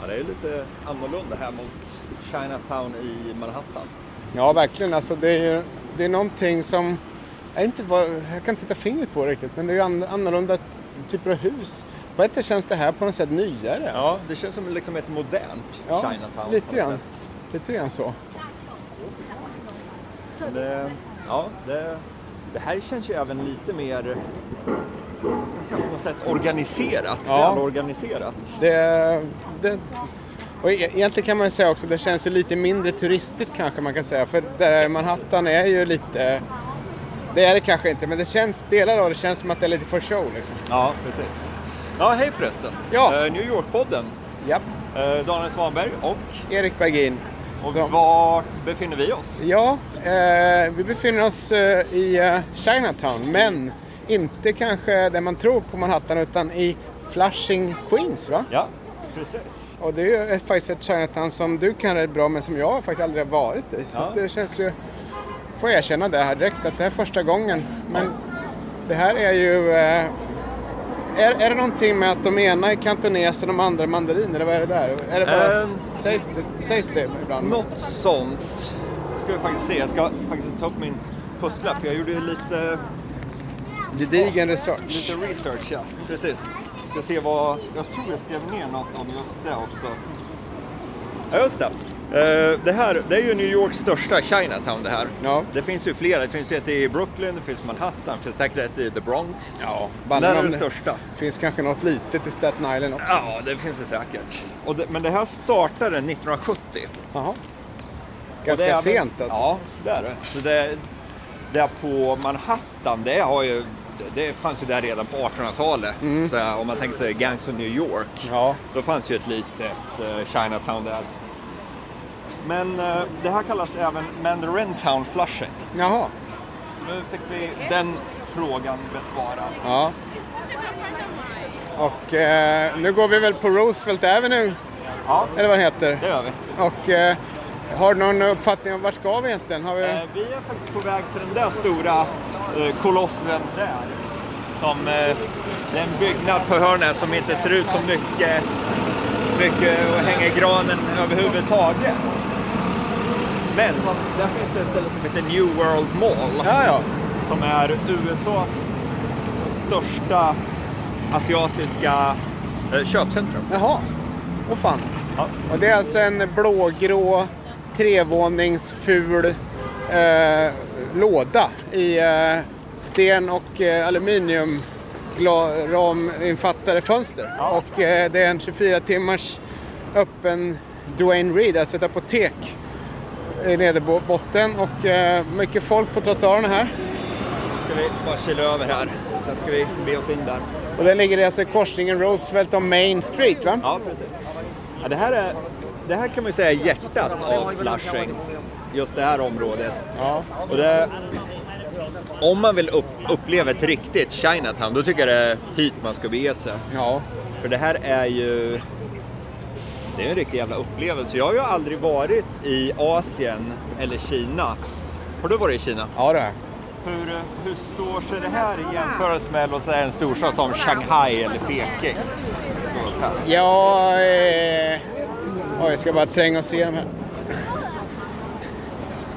Ja, det är lite annorlunda här mot Chinatown i Manhattan. Ja, verkligen. Alltså, det, är ju, det är någonting som... Jag, inte, jag kan inte sätta fingret på riktigt, men det är ju annorlunda typer av hus. På ett sätt känns det här på något sätt nyare. Alltså. Ja, det känns som liksom ett modernt Ja, Chinatown. lite grann. Lite grann så. Det, ja, det, det här känns ju även lite mer på något sätt organiserat, Ja. välorganiserat. Det, det, och e- egentligen kan man säga också det känns ju lite mindre turistigt kanske man kan säga. För där Manhattan är ju lite... Det är det kanske inte, men det känns, delar av det känns som att det är lite för show liksom. Ja, precis. Ja, hej förresten. Ja. Eh, New York-podden. Japp, Eh, Daniel Svanberg och, Erik Bergin. och Så- var befinner vi oss? Ja, eh, vi befinner oss eh, i eh, Chinatown, men inte kanske där man tror på Manhattan utan i Flushing, Queens va? Ja, precis. Och det är ju faktiskt ett Chinatown som du kan rätt bra men som jag faktiskt aldrig har varit i. Så Ja. det känns ju, får jag erkänna det här direkt, att det här är första gången. Men det här är ju, eh, är, är det någonting med att de ena är kantones och de andra är mandarin eller vad är det där? Är det bara, Ehm. sägs, det, sägs det ibland? Något sånt ska vi faktiskt se. Jag ska faktiskt ta upp min fusklapp för jag gjorde ju lite, Gedigen research. lite research. Ja, precis. Ska se vad, jag tror jag skrev ner något om just det också. Ja, just det. Eh, det här, det är ju New Yorks största Chinatown det här. Ja. Det finns ju flera. Det finns ett i Brooklyn, det finns Manhattan, det finns säkert ett i The Bronx. Ja, det här är det det. största. finns kanske något litet i Staten Island också. Ja, det finns det säkert. Det, men det här startade 1970. Jaha. Ganska det är- sent alltså. Ja, det är det. Så det, det på Manhattan, det, har ju, det, det fanns ju där redan på 1800-talet. Så här, om man tänker sig Gangs of New York, Mm. Ja. då fanns ju ett litet eh, Chinatown där. Men eh, det här kallas även Mandarin Town Flushing. Jaha. Så nu fick vi den frågan besvarad. Ja. Och eh, nu går vi väl på Roosevelt Avenue, Ja, eller vad det heter. det gör vi. Och eh, har du någon uppfattning om vart ska vi egentligen? Har vi... Eh, vi är faktiskt på väg till den där stora eh, kolossen där. Som, eh, det är en byggnad på hörnet som inte ser ut som mycket, mycket hänga i granen överhuvudtaget. Men där finns det ett ställe som heter New World Mall. Ja, ja. Som är USAs största asiatiska eh, köpcentrum. Jaha. Åh fan. Ja. Och det är alltså en blågrå trevåningsful eh, låda i eh, sten och eh, aluminium raminfattade fönster. Och eh, det är en 24 timmars öppen Dwayne Reed, alltså ett apotek i nederbotten och eh, mycket folk på trottoarerna här. Ska vi bara kila över här. Sen ska vi be oss in där. Och den ligger alltså i korsningen Roosevelt och Main Street va? Ja, precis. Ja, det, här är, det här kan man ju säga är hjärtat av Flushing. Just det här området. Ja. Och det, om man vill upp, uppleva ett riktigt Chinatown, då tycker jag det är hit man ska bege sig. Ja. För det här är ju... Det är en riktig jävla upplevelse. Jag har ju aldrig varit i Asien eller Kina. Har du varit i Kina? Ja det. Hur, hur står sig det här i jämförelse med låt säga, en storstad som Shanghai eller Peking? Ja, eh... Oj, jag ska bara tränga oss igenom här.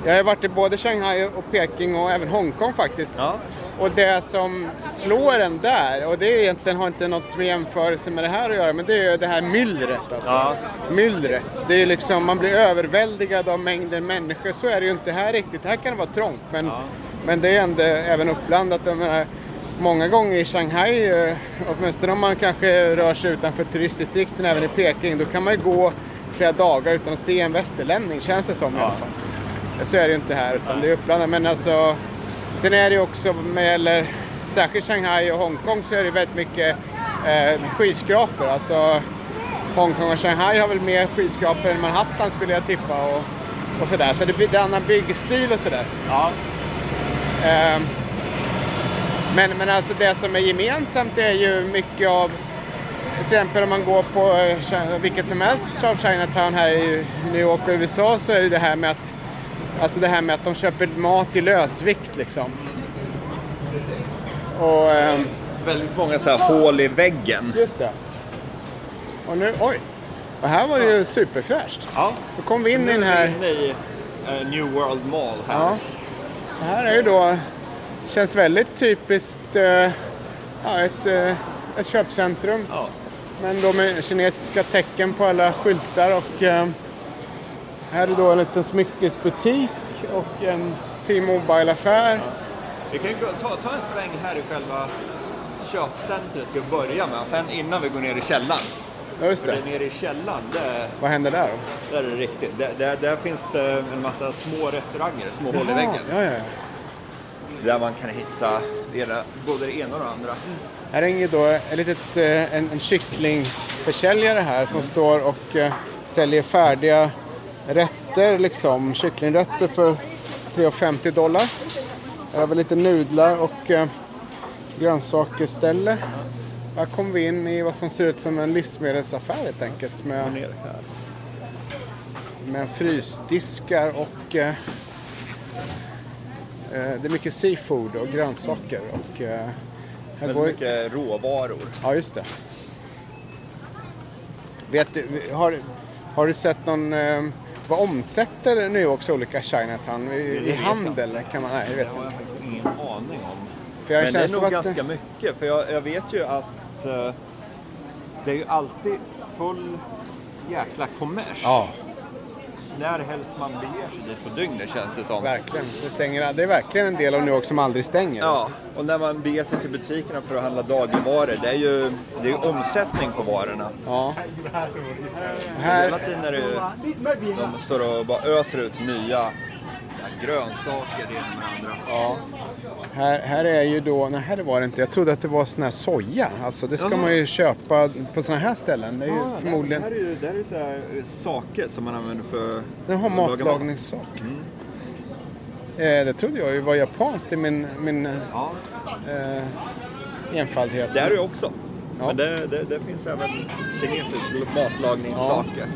Jag har varit i både Shanghai och Peking och även Hongkong faktiskt. Ja. Och det som slår en där, och det egentligen har inte något med jämförelse med det här att göra, men det är ju det här myllret alltså. Ja. Myllret. Det är liksom, man blir överväldigad av mängden människor. Så är det ju inte här riktigt. Här kan det vara trångt, men, men det är ändå även uppblandat. Jag menar, många gånger i Shanghai, eh, åtminstone om man kanske rör sig utanför turistdistrikten, även i Peking, då kan man ju gå flera dagar utan att se en västerlänning, känns det som i alla fall. Så är det ju inte här, utan det är uppblandat. Men alltså, sen är det också, med eller, särskilt Shanghai och Hongkong, så är det väldigt mycket eh, skyskrapor. Alltså, Hongkong och Shanghai har väl mer skyskrapor än Manhattan skulle jag tippa. Och, och sådär. Så det blir en annan byggstil och sådär. Ja. Ehm, men, men alltså det som är gemensamt är ju mycket av till exempel om man går på eh, vilket som helst av Chinatown här i New York och USA så är det det här med att Alltså det här med att de köper mat i lösvikt liksom. Och ehm, Väldigt många så här hål i väggen. just det. Och nu, oj! Och här var det ju superfräscht. Ja. Då kom vi in i den är här... inne i eh, New World Mall här. Ja. Det här är ju då, känns väldigt typiskt, eh, ja, ett, eh, ett köpcentrum. Ja. Men då med kinesiska tecken på alla skyltar och eh, här är då en liten smyckesbutik och en T-Mobile-affär. Vi kan ju ta, ta en sväng här i själva köpcentret till att börja med. Sen innan vi går ner i källaren. Ja, just För det. det nere i källaren, det, Vad händer där då? där är det riktigt. Där, där, där finns det en massa små restauranger, små hål i väggen. Ja, ja, ja. Där man kan hitta det både det ena och det andra. Här hänger då ett litet, eh, en, en kycklingförsäljare här som står och eh, säljer färdiga rätter, liksom kycklingrätter för 3,50 dollar. Här har vi lite nudlar och eh, grönsakerställe. Här kommer vi in i vad som ser ut som en livsmedelsaffär helt enkelt med, med frysdiskar och eh, eh, det är mycket seafood och grönsaker. Och, eh, här går, mycket råvaror. Ja, just det. Vet du, har, har du sett någon... Vad omsätter New Yorks olika Chinatown i, i handel? Kan man, nej, jag vet Det har jag faktiskt ingen aning om. För jag Men det är nog att- ganska mycket. För jag, jag vet ju att eh, det är ju alltid full jäkla kommers. Ja, När helst man beger sig dit på dygnet känns det som. verkligen. Det, stänger, det är verkligen en del av New York som aldrig stänger. Ja, och när man beger sig till butikerna för att handla dagligvaror, det är ju, det är omsättning på varorna. Ja. Hela Här, tiden är det ju, de står och bara öser ut nya grönsaker, det ena med andra. ja. Här, här är ju då... Nej, här var det inte. Jag trodde att det var sån här soja. Alltså, det ska Jaha. man ju köpa på såna här ställen. Det är ju förmodligen... Det här är ju, det här är ju så här eh, saker som man använder för Den har att laga mat. matlagningssak. Eh, det trodde jag ju var japanskt i min, min Ja, eh, enfaldhet. det är det ju också. Ja. Men det, det, det finns även kinesisk matlagningssaker.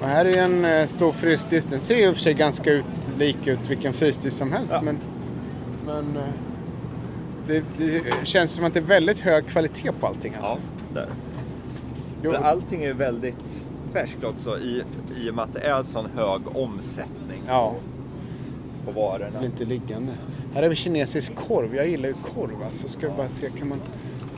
Och här är en eh, stor frysdisk. Den ser ju i och för sig ganska ut, lik ut vilken frysdisk som helst. Ja. Men, men eh, det, det känns som att det är väldigt hög kvalitet på allting. Alltså. Ja. Jo, Men allting är väldigt färskt också i, i och med att det är sån hög omsättning ja, på det varorna. blir inte liggande. Här har vi kinesisk korv. Jag gillar ju korv. Alltså. Ska vi bara se, kan man...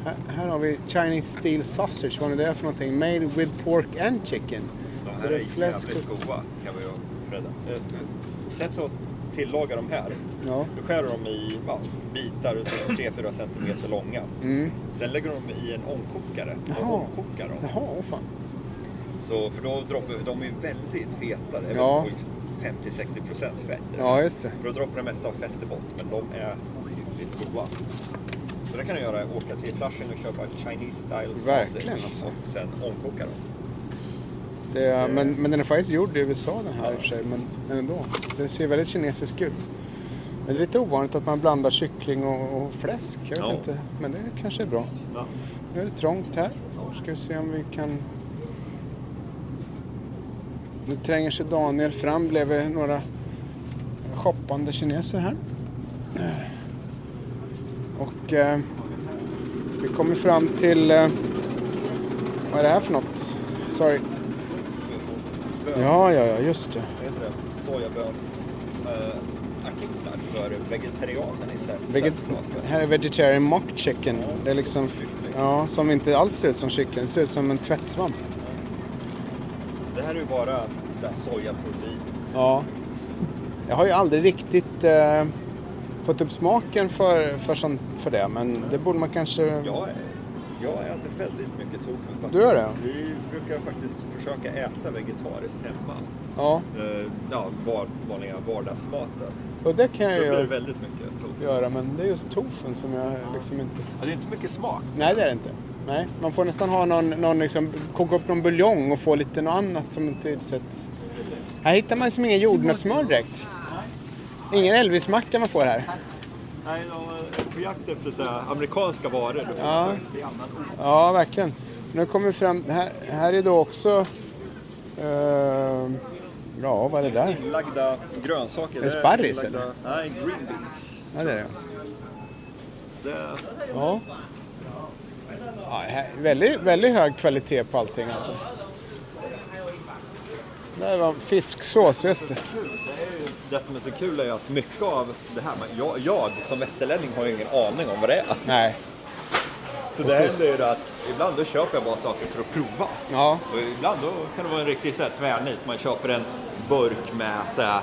Här, här har vi Chinese steel sausage. Vad är det för någonting? Made with pork and chicken. De Så här det är är fläsk jävligt och... goda kan vi ju. Eh, eh, Sätt att tillaga de här. Ja. Du skär dem i ja, bitar 3-4 centimeter långa. Mm. Sen lägger du dem i en ångkokare och Jaha. omkokar dem. Jaha, åh fan. Så, för då droppar de är väldigt feta. Ja. Väl på 50-60 procent fett. Ja, just det. För då droppar det mesta av fettet bort, men de är ohyggligt goda. Så det kan du göra, åka till Flushing och köpa Chinese style Verkligen, sausage alltså. och sen omkoka dem. Det är, men, men den är faktiskt gjord i USA den här i och för sig. Men, men ändå. Det ser väldigt kinesisk ut. Men det är lite ovanligt att man blandar kyckling och, och fläsk. Jag vet Ja. inte. Men det kanske är bra. Ja. Nu är det trångt här. Ska vi se om vi kan... Nu tränger sig Daniel fram bredvid några shoppande kineser här. Och eh, vi kommer fram till... Eh, vad är det här för något? Sorry. Ja, ja, ja, just det. Vad heter det? Sojaböns eh, artiklar för vegetarianer i Veget här är vegetarian mock chicken. Det är liksom, ja, som inte alls ser ut som kyckling. Det ser ut som en tvättsvamp. Här är ju bara så här sojaprotein. Ja. Jag har ju aldrig riktigt eh, fått upp smaken för, för, sånt, för det, men det borde man kanske... Jag, jag äter väldigt mycket tofu faktiskt. Du gör det? Vi brukar faktiskt försöka äta vegetariskt hemma. Ja, Eh, ja, var, vanliga vardagsmaten. och det kan jag blir det ju väldigt mycket tofu. göra, men det är just tofun som jag liksom inte... Ja, det är inte mycket smak. Nej, det är det inte. Nej, man får nästan ha någon, någon liksom, koka upp någon buljong och få lite något annat som inte utsätts. Här hittar man liksom ingen jordnötssmör direkt. Ingen Elvis-macka man får här. Nej, de är på jakt efter så här amerikanska varor. Ja. Ja, verkligen. Nu kommer vi fram, här, här är då också, eh, ja vad är det där? Inlagda grönsaker. Det är sparris, inlagda, Nej, green beans. Ja det är det. Det, Ja. Ja väldigt, väldigt hög kvalitet på allting alltså. Där var fisksås, just det. det som är så kul är att mycket av det här, jag, jag som västerlänning har ju ingen aning om vad det är. Nej. Så det händer ju att ibland då köper jag bara saker för att prova. Ja. Och ibland då kan det vara en riktig så här, tvärnit. Man köper en burk med så här,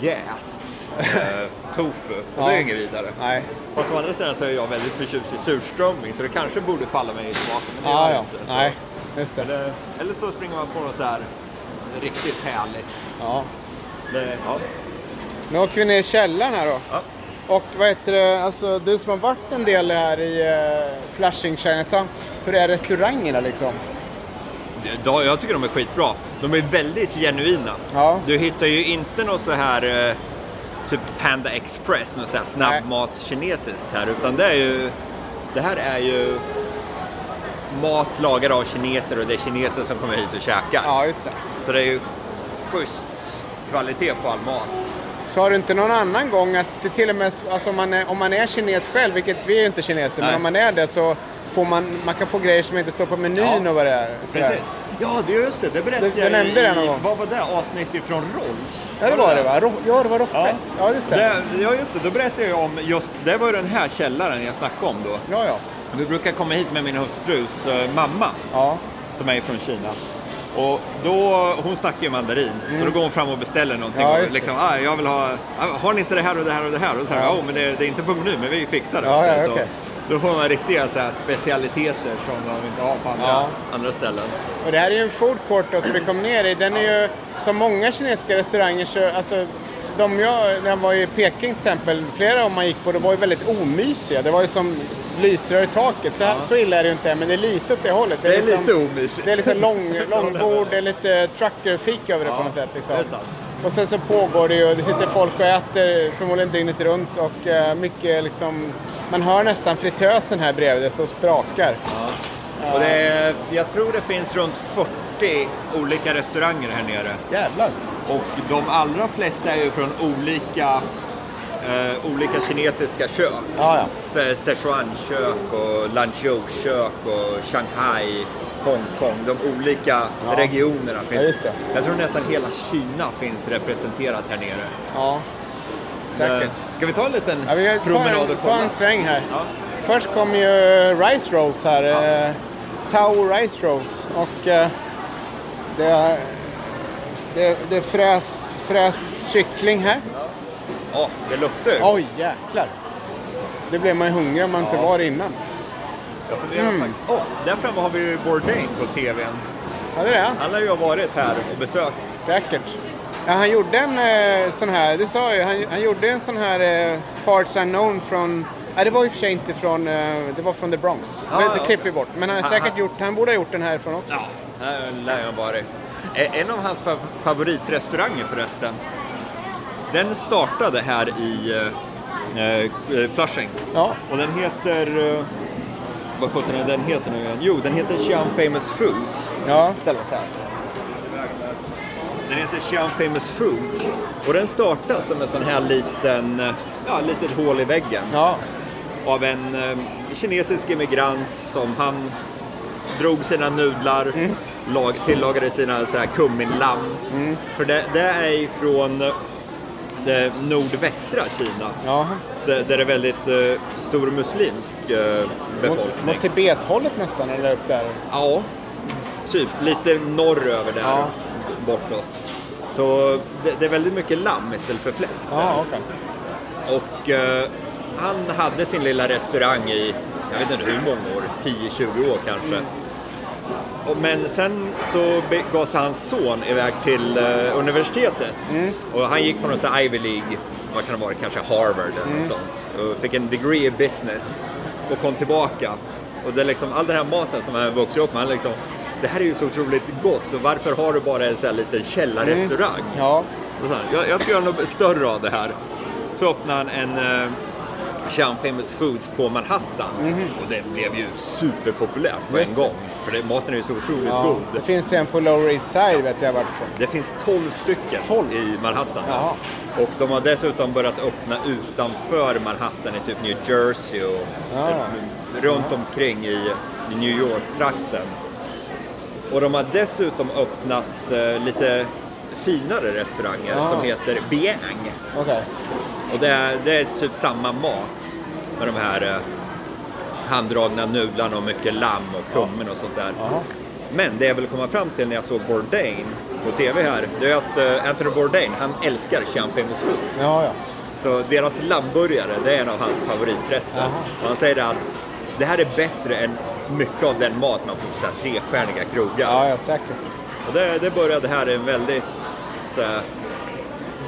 jäst eh, tofu. Och Ja. det är inget vidare. Nej. Fast å andra sidan så är jag väldigt förtjust i surströmming så det kanske borde falla mig i smaken. Men det Ja, gör ja. det inte. Så. Nej, just det. Eller, eller så springer man på något så här riktigt härligt. Ja. Det, ja. Nu åker vi ner i källaren här då. Ja. Och vad heter det, alltså du som har varit en del här i uh, Flushing Chinatown. Hur är restaurangerna liksom? Jag tycker de är skitbra. De är väldigt genuina. Ja. Du hittar ju inte något så här eh, typ Panda Express, något så här snabbmats-kinesiskt här. Utan det är ju, det här är ju mat lagad av kineser och det är kineser som kommer hit och käkar. Ja, just det. Så det är ju schysst kvalitet på all mat. Har du inte någon annan gång att det till och med, alltså om man är, om man är kines själv, vilket vi är ju inte kineser, men Nej. om man är det så får man, man kan få grejer som inte står på menyn Ja. och vad det är. sådär. Ja, det är just det. Det berättade Du- du jag nämnde i, det någon gång. Vad var det? Avsnitt ifrån Rolls? Ja, det var det va? Ro, ja, det var Roffes. Ja, just det. det. Ja, just det. Då berättade jag om just, det var ju den här källaren jag snackade om då. Ja, ja. Vi brukar komma hit med min hustrus eh, mamma Ja, som är från Kina. Och då, hon snackar ju mandarin, så då går hon fram och beställer någonting. Mm. Ja, och liksom, ah, jag vill ha, ah, har ni inte det här och det här och det här? Och så här, Ja. ja. men det, det är inte på menyn, men vi fixar det. Ja, ja, så, okej. Då får man riktiga så här, specialiteter som de inte har på andra, Ja. andra ställen. och det här är ju en food court då, som vi kom ner i. Den är ju, som många kinesiska restauranger, så, alltså, de jag, när jag var i Peking till exempel, flera av man gick på, de var ju väldigt omysiga. Det var ju som lysrör i taket. Så, här, så illa är det ju inte, men det är lite åt det hållet. Det är liksom, lite omysigt. Det är liksom lång, långbord, det är lite truckerfik över det på något sätt. Liksom. det är sant. Och sen så pågår det ju, det sitter folk och äter förmodligen dygnet runt och eh, mycket liksom, man hör nästan fritösen här bredvid, det står och sprakar. Och det jag tror det finns runt 40 olika restauranger här nere. Jävlar! Och de allra flesta är ju från olika, eh, olika kinesiska kök. Ja, ja. Så Sichuan-kök och Lanzhou-kök och Shanghai, Hongkong. De olika Ja. regionerna finns. Ja. Jag tror nästan hela Kina finns representerat här nere. Ja, säkert. Eh, Ska vi ta en liten Ja, vi promenad en, och tar en sväng här. Ja. Först kommer ju rice rolls här. Eh, Tao rice rolls. Och eh, det, det, det är fräs, fräst kyckling här. Ja, det luktar ju. Oj, jäklar! Det blev man ju hungrig om man inte var innan. Jag funderar Mm. faktiskt. Oh, där framme har vi ju Bourdain på TVn. Ja, det är det. Han har ju varit här och besökt. Säkert. Ja, han gjorde en eh, sån här, det sa jag han, han gjorde en sån här eh, Parts Unknown från, ja det var i och för sig inte från, eh, det var från The Bronx. Ja, Men det klipper vi bort. Men han säkert han- gjort, han borde ha gjort den härifrån också. Ja, här lär han varit. Eh, En av hans fa- favoritrestauranger förresten. Den startade här i eh, eh, Flushing. Ja. Och den heter... Eh, vad sjutton den heter nu igen? Jo, den heter Xi'an Famous Foods. Ja. Ställ oss här. Den heter Xi'an Famous Foods. Och den startade som en sån här liten, eh, ja, litet hål i väggen. Ja. Av en eh, kinesisk immigrant som han drog sina nudlar, lag, tillagade sina så här kumminlamm. För det, det är ifrån eh, det nordvästra Kina. ja. Där där det är väldigt eh, stor muslimsk Mot, befolkning. mot Tibethållet nästan, eller upp där. Ja, typ lite norröver där Ja. Bortåt. Så det, det är väldigt mycket lamm istället för fläsk där. Ja, okej. Och eh, han hade sin lilla restaurang i, jag vet inte hur många år, 10-20 år kanske. Och, men sen så begav sig hans son iväg till eh, universitetet. Och han gick på någon sån här Ivy League, vad kan det vara, kanske Harvard eller något sånt. Och fick en degree i business och kom tillbaka. Och det är liksom, all den här maten som han vuxit upp med, han liksom, det här är ju så otroligt gott, så varför har du bara en sån här liten källarrestaurang? Ja. Så här, jag, jag ska göra något större av det här. Så öppnade han en, eh, Sean Famous Foods på Manhattan. Och det blev ju superpopulärt på. Just en gång. För det, maten är ju så otroligt Ja, god. det finns en på Lower East Side vet jag varit på. Det finns 12 stycken 12? i Manhattan. Jaha. Och de har dessutom börjat öppna utanför Manhattan i typ New Jersey och Ja. runt omkring i, i New York-trakten. Och de har dessutom öppnat eh, lite finare restauranger Ja. som heter Biang. Okej. Och det är, det är typ samma mat med de här eh, handdragna nudlarna och mycket lamm och kummin och sånt där. Jaha. Men det jag vill komma fram till när jag såg Bourdain på TV här, det är att eh, Anthony Bourdain, han älskar Champ Famous Foods. Ja, ja. Så deras lammburgare, det är en av hans favoriträtter. Jaha. Och han säger att det här är bättre än mycket av den mat man får på trestjärniga krogar. Ja, ja, säkert. Och det, det började här i en väldigt, så här,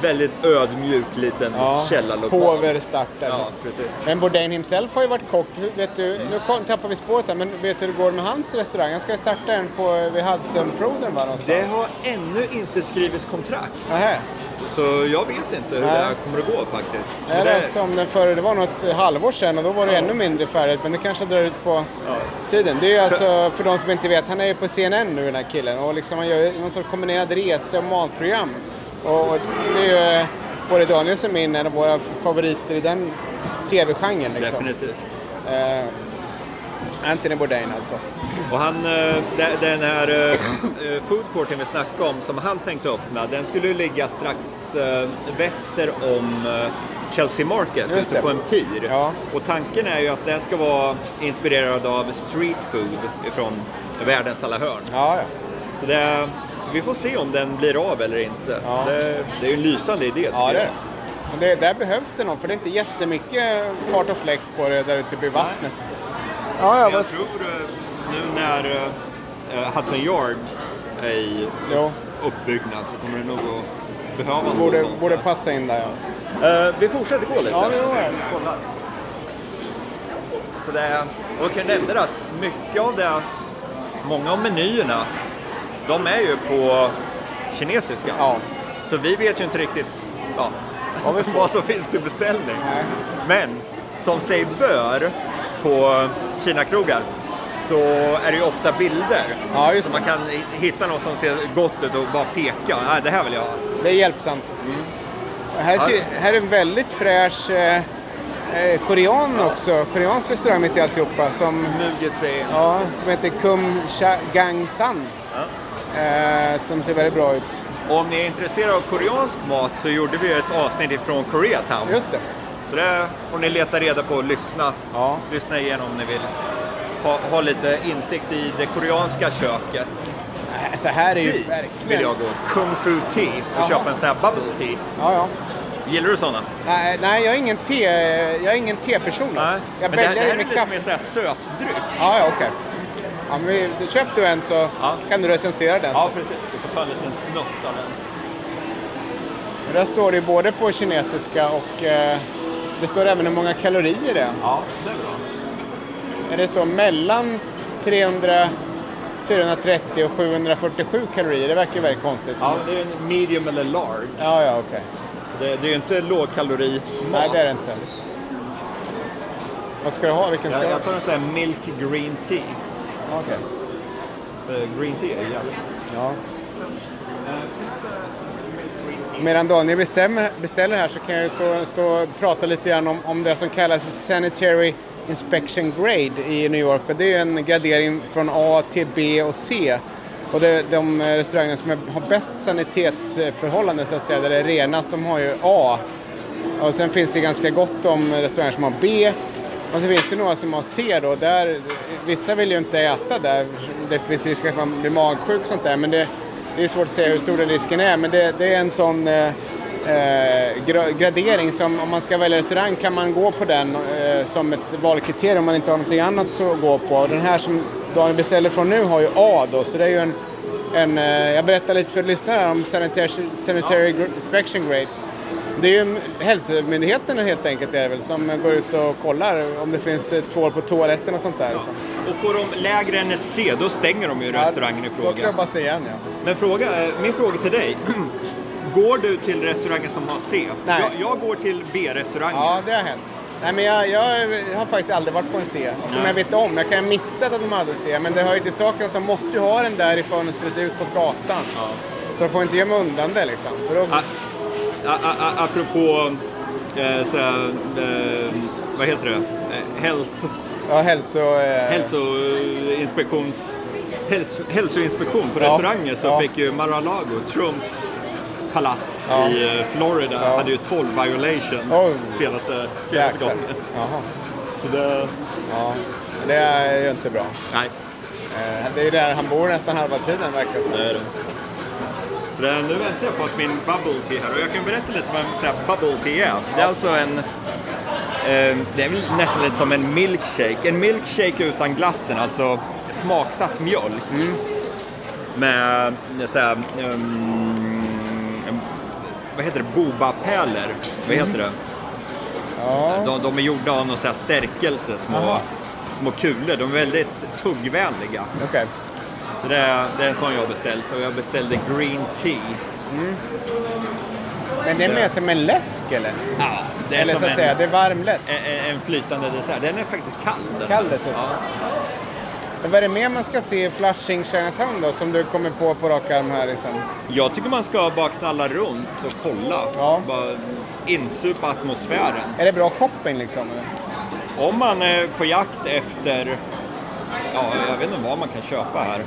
väldigt ödmjuk liten Ja. källarlokal. Påver start där. Ja, precis. Men Bourdain himself har ju varit kock. Vet du, nu kom- tappar vi spåret här, men vet du hur det går med hans restaurang? Han ska starta en på, vid Hudsonfloden va, någonstans? Det har ännu inte skrivits kontrakt. Nähä. Så jag vet inte hur Nej. det här kommer att gå faktiskt. Jag det, läste om den förr, det var något halvår sedan och då var det ännu mindre färdigt, men det kanske drar ut på tiden. Det är ju alltså, för de som inte vet, han är ju på CNN nu den här killen och liksom han gör någon sorts kombinerad rese och matprogram. Och och det är ju eh, både Daniels och min en av våra favoriter i den TV-genren liksom. definitivt. Eh, Anthony Bourdain alltså. Och han, eh, de- den här eh, eh, food courten vi snackade om som han tänkte öppna, den skulle ligga strax väster om Chelsea Market, Just ute på en pir. Ja. Och tanken är ju att den ska vara inspirerad av street food ifrån världens alla hörn. Ja, ja. Så det, vi får se om den blir av eller inte. Ja. Det, det är ju en lysande idé Ja, det jag. det. Där behövs det nog, för det är inte jättemycket fart och fläkt på det där ute vid vattnet. Ja, ja. Jag tror eh, nu när eh, Hudson Yards är i Jo, uppbyggnad så kommer det nog att behövas något borde, sånt borde passa in där ja. Eh, vi fortsätter gå lite. Ja, vi gör det. Kolla. Så det är, och jag nämna att mycket av det, många av menyerna, de är ju på kinesiska. Ja. Så vi vet ju inte riktigt ja, Vad vi får. vad som finns till beställning. Nej. Men som sig bör på Kina-krogar så är det ju ofta bilder. Ja, just så man kan hitta något som ser gott ut och bara peka. Nej, det här vill jag ha. Det är hjälpsamt. Och Här, ser, här är en väldigt fräsch eh, eh, korean också. Koreansk restaurang mitt i alltihopa. Som, Smugit sig in. ja, som heter Kum Cha Gang San. Eh, som ser väldigt bra ut. Och om ni är intresserade av koreansk mat så gjorde vi ett avsnitt ifrån Koreatown. Just det. Så det får ni leta reda på och lyssna, Ja. lyssna igenom om ni vill. Ha, ha lite insikt i det koreanska köket. Så här är ju Dit vill verkligen... jag gå. Kung Fu Tea och Jaha. köpa en sån här bubble tea. Ja, ja. Gillar du sådana? Nej, nej, jag är ingen te, jag är ingen teperson alltså. Jag Men det, här- det här är lite kaffe. mer sötdryck. Ja, ja, okej. Ja, men vi, köp du en så Ja. kan du recensera den. Ja, så. precis. Du får ta en liten snutt av den. Där står det både på kinesiska och eh, det står även hur många kalorier det är. Ja, det är bra. Det står mellan 300, 430 och 747 kalorier. Det verkar ju väldigt konstigt. Ja, det är en medium eller large. ja, ja okej. Det, det är ju inte lågkalori Nej, det är det inte. Vad ska du ha? Vilken ska Jag, du ha? jag tar en sån här milk green tea. Okej. För green tea är jävligt Ja. Medan Daniel bestämmer, beställer här så kan jag ju stå, stå och prata lite grann om, om det som kallas Sanitary Inspection Grade i New York. Och det är en gradering från A till B och C. Och det, de restauranger som har bäst sanitetsförhållanden så att säga, där det är renast, de har ju A. Och sen finns det ganska gott om restauranger som har B. Och så finns det några som har C då. Där, vissa vill ju inte äta där. Det finns risk att man blir magsjuk och sånt där. Men det, det är svårt att säga hur stor den risken är. Men det, det är en sån eh, eh gradering som om man ska välja restaurang kan man gå på den eh, som ett valkriterium om man inte har någonting annat att gå på. Den här som Daniel beställer från nu har ju A då. Så det är ju en, en eh, jag berättar lite för lyssnarna om Sanitary, sanitary Inspection Grade. Det är ju hälsomyndigheten helt enkelt är det väl, som går ut och kollar om det finns eh, tvål på toaletten och sånt där. liksom. Och på de lägre än ett C, då stänger de ju restaurangen i Då fråga. klubbas det igen ja. Men fråga, eh, min fråga till dig. Går du till restauranger som har C? Nej. Jag, jag går till B-restauranger. Ja, det har hänt. Nej, men jag, jag har faktiskt aldrig varit på en C. Och som Nej. jag vet om, jag kan ha missat att de hade C, men det hör ju till saken att de måste ju ha den där i fönstret ut mot gatan. Så de får inte gömma undan det liksom. För då, A- a- a- a- apropå, eh, så, eh, vad heter det? Eh, Hel- ja, hälso... Eh, hälsoinspektions, häls, hälsoinspektion på Ja. restauranger så Ja. fick ju Mar-a-Lago, Trumps palats Ja. i eh, Florida, Ja. hade ju 12 violations Oj. senaste, senaste gången. Så det, Ja, det är ju inte bra. nej, Eh, det är ju där han bor nästan halva tiden verkar det som. det är det. Så det, nu väntar jag på att min bubble tea här och jag kan berätta lite vad en bubble tea är. Det är alltså en eh, det är väl nästan lite som en milkshake. En milkshake utan glassen, alltså smaksatt mjölk. Med eh, så här, ehm, vad heter det, bobapärlor. Vad heter det? Ja. De, de är gjorda av någon så här stärkelse, små, Aha. små kulor. De är väldigt tuggvänliga. Okej. Så det är, det är en sån jag har beställt och jag beställde green tea. Men det är mer som en läsk eller? Ja, det är eller som så att säga, en, det är varm läsk. en, en flytande dessert. Den är faktiskt kall. Kall dessutom. Ja. Men vad är det mer man ska se i Flushing Chinatown då, som du kommer på på rak arm här liksom? Jag tycker man ska bara knalla runt och kolla. Ja. Bara insupa atmosfären. Är det bra shopping liksom? eller? Om man är på jakt efter, ja, jag vet inte vad man kan köpa här.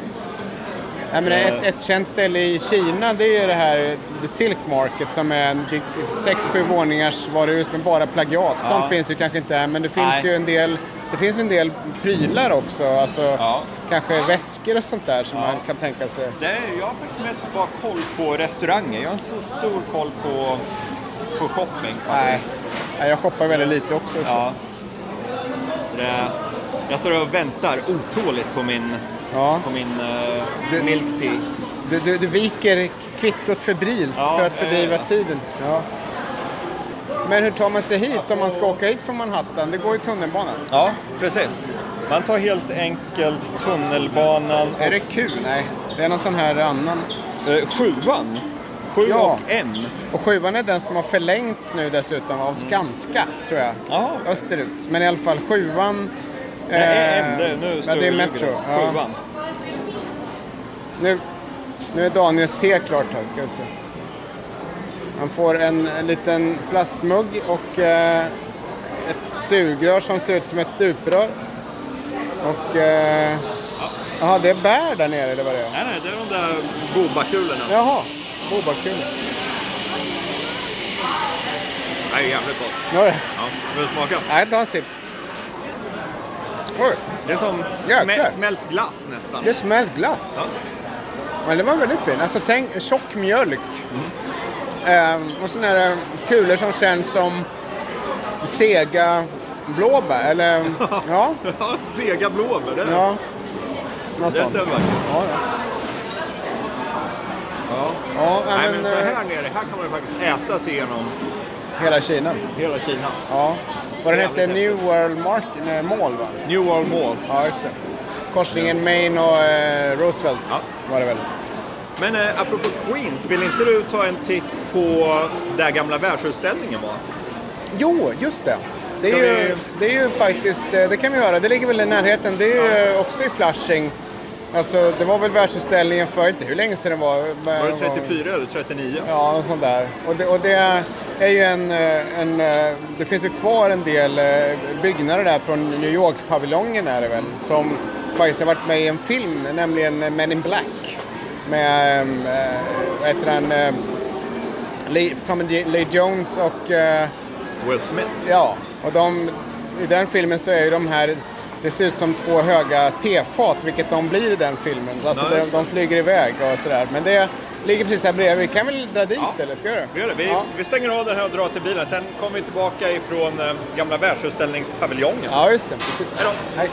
Nej, men Eh. ett, ett känt ställe i Kina det är ju det här The Silk Market som är en dig- sex, sju våningars varuhus med bara plagiat. Sånt Ja. finns ju kanske inte här men det finns Nej. ju en del det finns en del prylar också, alltså Ja. kanske väskor och sånt där som Ja. man kan tänka sig. Det är, jag har faktiskt mest bara koll på restauranger. Jag har inte så stor koll på, på shopping Nej, faktiskt. Nej, jag shoppar väldigt lite också. Ja. Det, jag står och väntar otåligt på min, Ja. på min uh, Du- milk tea. Du, du, du viker kvittot febrilt Ja, för att fördriva eh. tiden. Ja. Men hur tar man sig hit om man ska åka hit från Manhattan? Det går ju tunnelbanan. Ja, precis. Man tar helt enkelt tunnelbanan Är det Q? Nej, det är någon sån här annan. Eh, sjuan. Sju Ja. och en. Och sjuan är den som har förlängts nu dessutom av Skanska, tror jag. Jaha. Österut. Men i alla fall sjuan... Nej, eh, en, det, nu är Metro. Ja. Nu, nu är Daniels te klart här, ska vi se. Han får en, en liten plastmugg och eh, ett sugrör som ser ut som ett stuprör. Och... Eh, Jaha, det är bär där nere eller vad det är? Nej, nej, det är de där bobakulorna. Jaha, bobarkul. Det är jävligt gott. Det. Ja, vill du smaka? Nej, ta en sipp. Oj, Det är som smä, smält glass nästan. det är smält glass. Ja. Men det var väldigt fin. Alltså tänk tjock mjölk. Ehm, och sådana här kulor som känns som sega blåbär. Eller ja, Ja, sega blåbär. Det, ja. Något det sånt. stämmer. Ja, ja. Ja. ja Nej, men, men så eh, här nere, här kan man ju faktiskt äta sig igenom hela Kina. hela Kina. Ja. Vad den hette? New World Market, Mall va? New World Mall. Ja, just det. Korsningen Main och eh, Roosevelt Ja. var det väl? Men eh, apropå Queens, vill inte du ta en titt på där gamla världsutställningen var? Jo, just det. Det är, ju, vi- det är ju faktiskt, eh, det kan vi göra. Det ligger väl i närheten. Det är ju också i Flushing. Alltså, det var väl världsutställningen för inte hur länge sedan det var. Var det 34 eller 39? Ja, något sånt där. Och det, och det är ju en, eh, en... eh, Det finns ju kvar en del eh, byggnader där från New York-paviljongen är det väl. Som faktiskt har varit med i en film, nämligen Men in Black. Med, vad heter han, Tommy Lee Jones och... Will Smith. Ja, och de, i den filmen så är ju de här, det ser ut som två höga tefat, vilket de blir i den filmen. Alltså Ja, de, just de flyger iväg och sådär. Men det ligger precis här bredvid. Vi kan väl dra dit Ja. eller ska göra Vi gör det. Vi, Ja. vi stänger av den här och drar till bilen. Sen kommer vi tillbaka ifrån eh, gamla världsutställningspaviljongen. ja, just det. Precis. Hej då. Hej.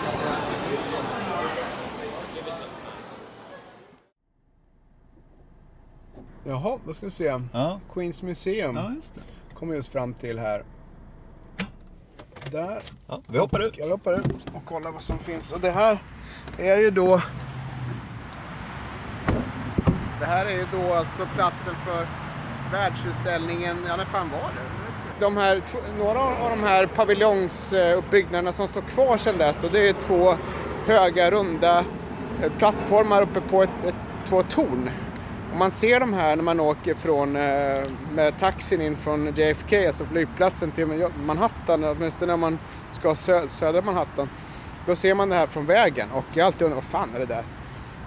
Jaha, då ska vi se. Ja. Queens Museum just det. kommer just fram till här. Där. Ja, vi hoppar ut. Jag hoppar ut och kollar vad som finns. Och det här är ju då... Det här är ju då alltså platsen för världsutställningen, ja när fan var det? De här, några av de här paviljongsuppbyggnaderna som står kvar sedan dess då, det är två höga runda eh, plattformar uppe på ett, ett, två torn. Man ser de här när man åker från, eh, med taxin in från JFK, alltså flygplatsen till Manhattan, åtminstone när man ska sö- södra Manhattan. Då ser man det här från vägen och jag har alltid undrat vad fan är det där?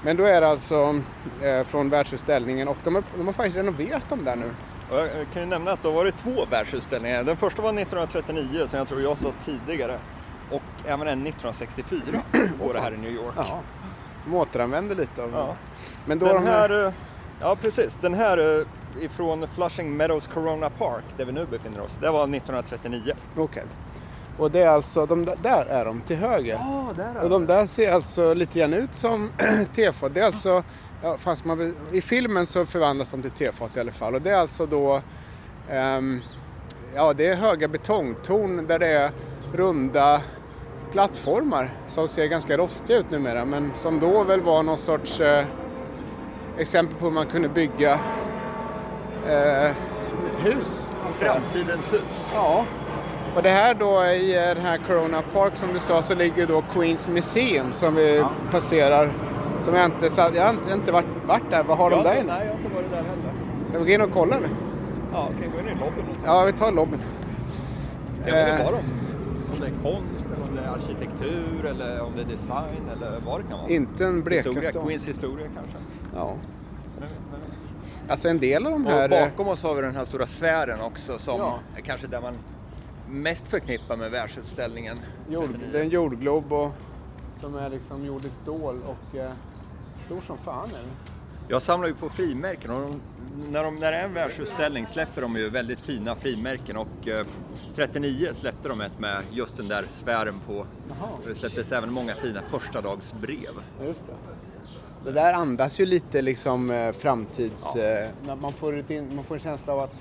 Men då är det alltså eh, från världsutställningen och de har, de har faktiskt renoverat dem där nu. Jag kan ju nämna att då var det två världsutställningar. Den första var 1939 som jag tror jag sa tidigare. Och även en 1964 var det här i New York. Ja, de återanvänder lite av Ja. Men då Den de här, här, eh, ja precis, den här eh, ifrån Flushing Meadows Corona Park där vi nu befinner oss, det var 1939. okej. Och det är alltså, de där, där är de till höger. Ja, där Och de där ser alltså lite grann ut som tefat. Det är alltså, ja, fast man, i filmen så förvandlas de till tefat i alla fall. Och det är alltså då, ehm, ja det är höga betongtorn där det är runda plattformar som ser ganska rostiga ut numera. Men som då väl var någon sorts eh, exempel på hur man kunde bygga eh, hus. jag. Framtidens hus. Ja. Och det här då i eh, den här Corona Park som du sa så ligger då Queens Museum som vi Ja. passerar. Som jag inte, jag har inte, varit, varit där. Vad har de Ja, där nej, inne? jag har inte varit där heller. Ska vi gå in och kolla nu? Ja, kan jag gå in i lobbyn? Ja, vi tar lobbyn. Jag vet inte vad de, om det är konst, eller om det är arkitektur, eller om det är design, eller vad det kan vara. Inte en blekaste Historia, Queens historia kanske. Ja. Alltså en del av de Och här... eh, bakom oss har vi den här stora sfären också som Ja. är kanske där man mest förknippar med världsutställningen. Jord, 39. det är en jordglob och, som är liksom gjord i stål och eh, stor som fan är den. Jag samlar ju på frimärken och de, när, de, när det är en världsutställning släpper de ju väldigt fina frimärken och eh, 39 släppte de ett med just den där sfären på. Jaha. Och Det släpptes även många fina förstadagsbrev. Just det. Det där andas ju lite liksom eh, framtids... Eh, när man, får man får en känsla av att...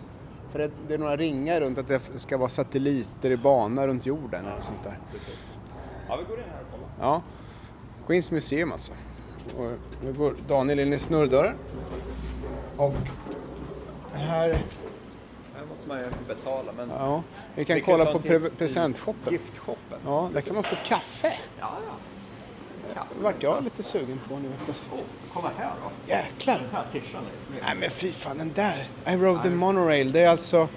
För det, det är några ringar runt att det ska vara satelliter i bana runt jorden eller sånt där. Ja, vi går in här och kollar. Ja. Queens Museum alltså. Och nu går Daniel in i snurrdörren. Och här... Här måste man ju betala men Ja, vi kan Vi kolla ta på pre- presentshoppen. Giftshoppen. Ja, där kan man få kaffe. Ja, ja. Det vart jag lite sugen på nu plötsligt. Kolla här då. Jäklar! Den här tishan är. Nej men fy fan den där! I rode the monorail. Det är alltså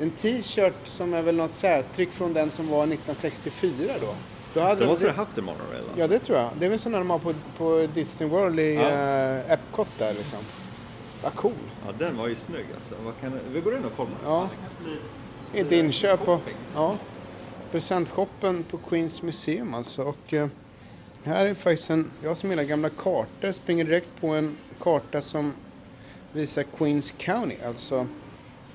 en t-shirt som är väl något särtryck från den som var 1964 då. då hade måste det, du ha haft en monorail alltså. ja det tror jag. Det är väl sådana de har på, på Disney World i Ja. eh, Epcot där liksom. Vad cool. Ja, den var ju snygg alltså. Vad kan... Vi går in och kollar. Ja. Ett inköp och shopping. ja, presentshoppen på Queens Museum alltså. Och eh, här är faktiskt en, jag som gillar gamla kartor springer direkt på en karta som visar Queens County, alltså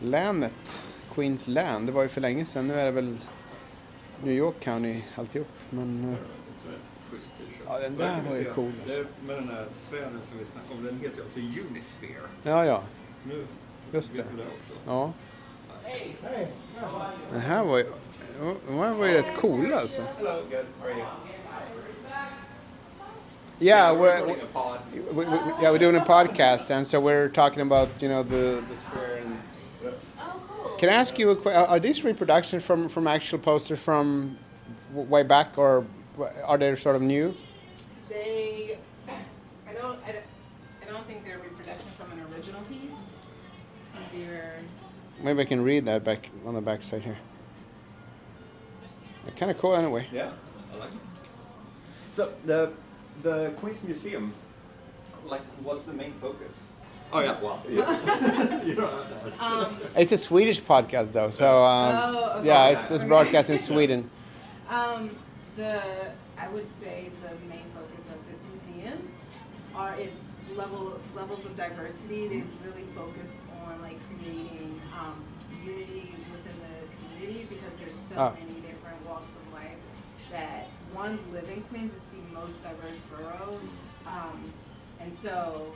länet. Queens län, det var ju för länge sedan. Nu är det väl New York County alltihop. Men eh. Ja, den där Där var ju cool, Det alltså. Med den här sfären som vi snackade om, den heter ju alltså Unisphere. ja, ja, Nu just det. det också. Ja. Den här var ju, de här var ju rätt coola alltså. Hello, good. How are you? Yeah, we're we're, recording a pod. we, we, yeah, we're doing a podcast, and so we're talking about you know the the sphere. And oh, can I ask you a question? Are these reproductions from from actual posters from w- way back, or w- are they sort of new? They, I don't, I don't, I don't think they're a reproduction from an original piece. They're, Maybe I can read that back on the back side here. Kind of cool, anyway. Yeah, I like it. So the the Queens Museum, like, what's the main focus? Oh yeah, well, you don't have to ask. um, It's a Swedish podcast, though, so um, Oh, okay. yeah, it's, it's broadcast in Sweden. um, the, I would say the main focus of this museum are its level, levels of diversity. They really focus on like creating, um, unity within the community because there's so Ah. many different walks of life that one live in Queens is the most diverse borough. Um, and so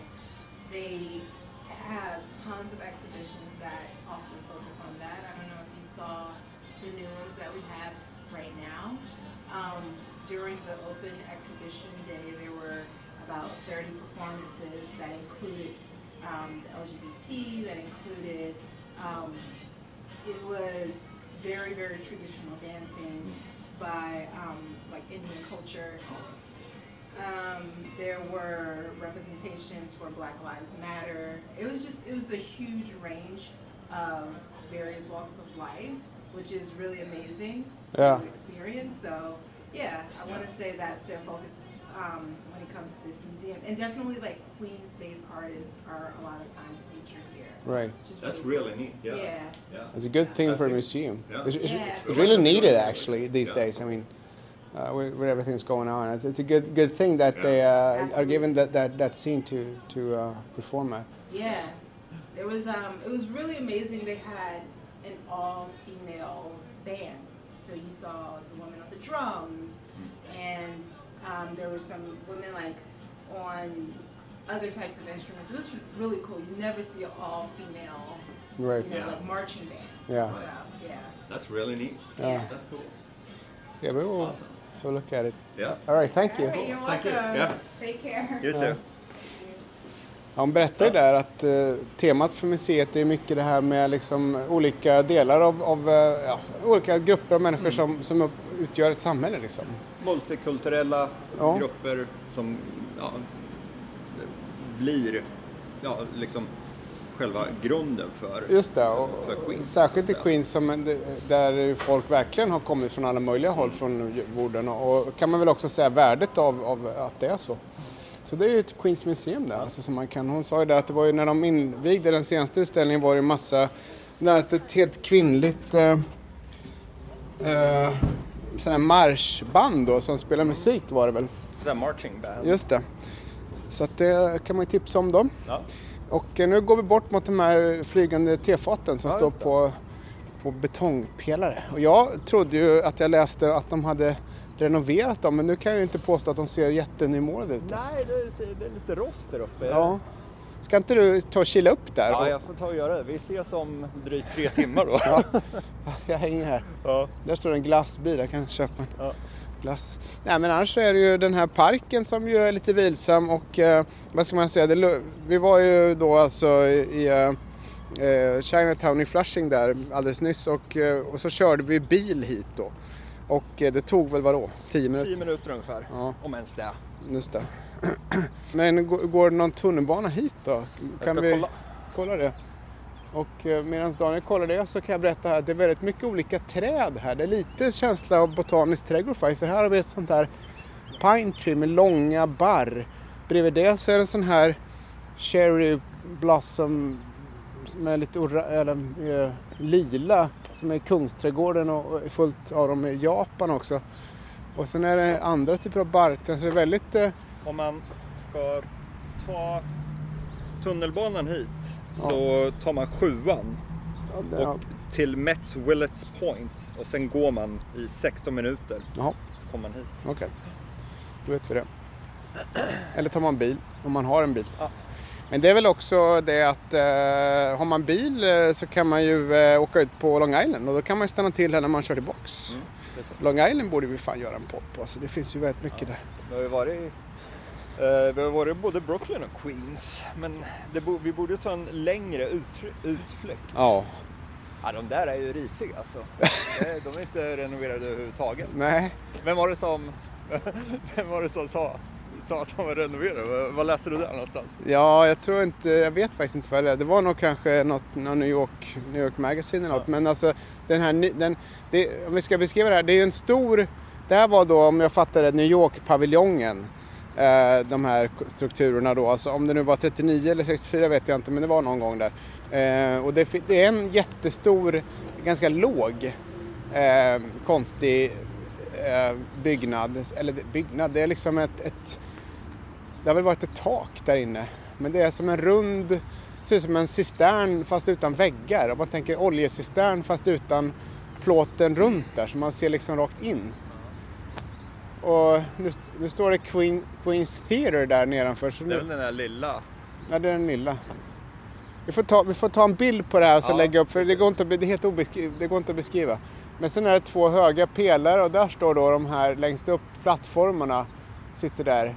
they have tons of exhibitions that often focus on that. I don't know if you saw the new ones that we have right now. Um, during the open exhibition day, there were about 30 performances that included um, the LGBT, that included um, it was very very traditional dancing by um, like Indian culture. Um, there were representations for Black Lives Matter. It was just it was a huge range of various walks of life, which is really amazing to Yeah. experience. So yeah, I want to say that's their focus um, when it comes to this museum, and definitely like Queens-based artists are a lot of times featured here. Right. which That's really really cool. neat. Yeah. Yeah. Yeah. It's a good thing I for a museum. yeah. It's, it's, Yeah. it's really needed actually these Yeah. days. I mean, uh, with, with everything's going on, it's, it's a good good thing that they uh, are given that, that, that scene to to uh, perform at. Yeah, there was um, it was really amazing. They had an all-female band, so you saw the woman on the drums, and um, there were some women like on other types of instruments. It was really cool. You never see an all-female, Right. you know, Yeah. like marching band. Yeah. So yeah. That's really neat. Yeah. That's cool. Yeah, we will Awesome. We'll look at it. Yeah. All right, thank All you. right, you're Thank you. welcome. Yeah. Take care. You too. Ja, Hon berättade där att eh, temat för museet är mycket det här med liksom olika delar av, av eh, ja, olika grupper av människor som, som upp, utgör ett samhälle. Liksom. Multikulturella Ja. grupper som ja, blir ja, liksom själva grunden för Just det, och, För Queens, särskilt i. Queens som, där folk verkligen har kommit från alla möjliga håll från jorden och, och kan man väl också säga värdet av, av att det är så. Så det är ju ett Queens Museum där. Alltså, som man kan, hon sa ju där att det var ju när de invigde den senaste utställningen var det en massa, det här, ett helt kvinnligt eh, eh, sån här marschband då, som spelar musik var det väl. så här marching band. Just det. Så att det kan man ju tipsa om dem. Ja. Och eh, nu går vi bort mot de här flygande tefaten som Ja, står på, på betongpelare. Och jag trodde ju att jag läste att de hade renoverat dem men nu kan jag ju inte påstå att de ser jättenymålade ut. alltså. Nej, det är, det är lite rost där uppe. Ja. Ska inte du ta och kila upp där? Ja, jag får ta och göra det. Vi ses om drygt tre timmar då. Ja. Jag hänger här. Ja. Där står en glassbil, jag kan köpa en Ja. Glass. Nej men annars så är det ju den här parken som ju är lite vilsam och eh, vad ska man säga, det, vi var ju då alltså i eh, eh, Chinatown i Flushing där alldeles nyss och, eh, och så körde vi bil hit då. Och eh, det tog väl vadå, 10 minuter? Tio minuter ungefär, Ja. om ens det. Just det. Men går, det någon tunnelbana hit då? Kan vi kolla. kolla det? Och eh, medan Daniel kollar det så kan jag berätta här att det är väldigt mycket olika träd här. Det är lite känsla av botanisk trädgård för här har vi ett sånt här pine tree med långa barr. Bredvid det så är det en sån här cherry blossom med lite orra, eller, eh, lila som är Kungsträdgården och och är fullt av dem i Japan också. Och sen är det andra typer av barrträd så det är väldigt eh, Om man ska ta tunnelbanan hit så tar man sjuan ja, det, ja. och till Mets Willets Point och sen går man i 16 minuter Jaha, så kommer man hit. okej. Då vet vi det. Eller tar man bil, om man har en bil. Ja. Men det är väl också det att eh, har man bil eh, så kan man ju eh, åka ut på Long Island och då kan man ju stanna till här när man kör tillbaks. Mm. Long Island borde vi fan göra en podd på, alltså det finns ju väldigt mycket där. Vi har ju varit, vi har varit både Brooklyn och Queens men bo, vi borde ta en längre ut, utflykt. Ja. Ja, de där är ju risiga alltså. De är inte renoverade överhuvudtaget. Nej, Vem var det som, vem var det som sa, sa att de var renoverade? Vad- läste du där någonstans? ja jag tror inte, jag vet faktiskt inte vad det är. Det var nog kanske något, någon New York, New York Magazine eller något. Ja. Men alltså den här, den, det, om vi ska beskriva det här, det är ju en stor, det här var då om jag fattar det New York-paviljongen. Eh, de här strukturerna då, alltså om det nu var 39 eller 64 vet jag inte men det var någon gång där. Eh, och det, det är en jättestor, ganska låg, eh, konstig eh, byggnad. Eller byggnad, det är liksom ett, ett det har väl varit ett tak där inne. Men det är som en rund, ser ut som en cistern fast utan väggar. Om man tänker oljecistern fast utan plåten runt där så man ser liksom rakt in. Och nu, nu står det Queen, Queens Theatre där nedanför. Så Det är väl den där lilla. ja, det är den lilla. Vi får, ta, vi får ta en bild på det här och så Ja, lägga upp för det går, inte, det, är helt det går inte att beskriva. Men sen är det två höga pelare och där står då de här längst upp plattformarna sitter där.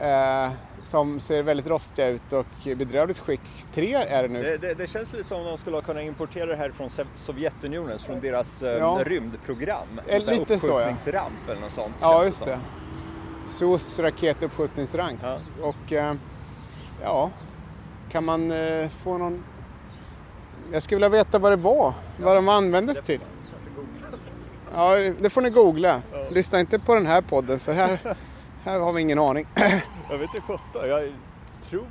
Eh, som ser väldigt rostiga ut och bedrövligt skick. Tre är det nu. Det, det, det känns lite som om de skulle kunna importera det här från Sovjetunionen, från deras eh, Ja. rymdprogram. Eh, En här lite så, ja. eller något sånt. Ja, just som. SOS raketuppskjutningsrank. Ja. Och eh, ja, kan man eh, få någon... Jag skulle vilja veta vad det var, vad de användes till. Ja, det får ni googla. Lyssna inte på den här podden för här, här har vi ingen aning. Jag vet inte sjutton, jag tror...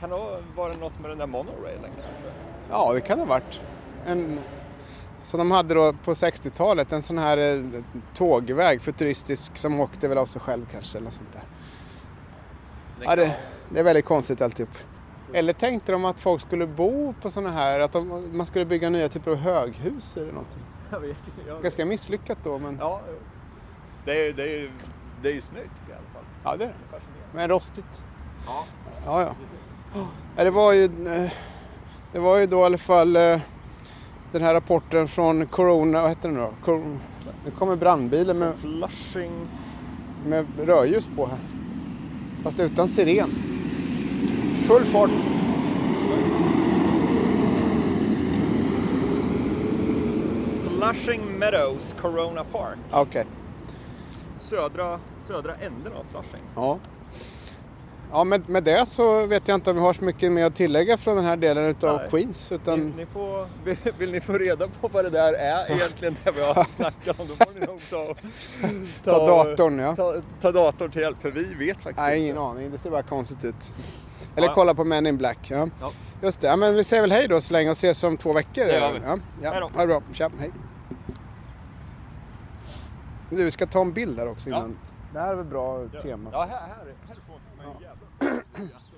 Kan det ha varit något med den där monorailen kanske? Ja, det kan det ha varit. En, som de hade då på 60-talet, en sån här eh, tågväg, futuristisk, som åkte väl av sig själv kanske eller sånt där. Ja, det, det är väldigt konstigt alltihop. Eller tänkte de att folk skulle bo på såna här, att de, man skulle bygga nya typer av höghus eller någonting. Jag vet. Jag... Ganska misslyckat då, men Ja, det är ju det är, det är snyggt i alla fall. ja, det är det. Det är fascinerande. Men rostigt. Ja, Ja, ja. ja det, var ju, eh, det var ju då i alla fall eh, den här rapporten från Corona, vad heter den då? Cor- Nu kommer brandbilen med, Flushing. med rödljus på här. Fast utan siren. Full fart. Flushing Meadows Corona Park. Okej. Södra, södra änden av Flushing. Ja. Ja, med, med det så vet jag inte om vi har så mycket mer att tillägga från den här delen utav Nej. Queens. Utan, ni får, vill, vill ni få reda på vad det där är egentligen, det vi har snackat om, då får ni nog ta, Ta datorn, ja. Ta, ta datorn till hjälp, för vi vet faktiskt nej, inte. ingen aning. Det ser bara konstigt ut. Eller Ja. kolla på Men in Black. Ja. Ja. Just det. Ja, men vi säger väl hej då så länge och ses om två veckor. Det gör vi. Ja, ja. Hej då. Ha det bra. Tja, hej. Du, vi ska ta en bild här också innan. Det här är väl bra tema. Ja, här, här, härifrån. yes.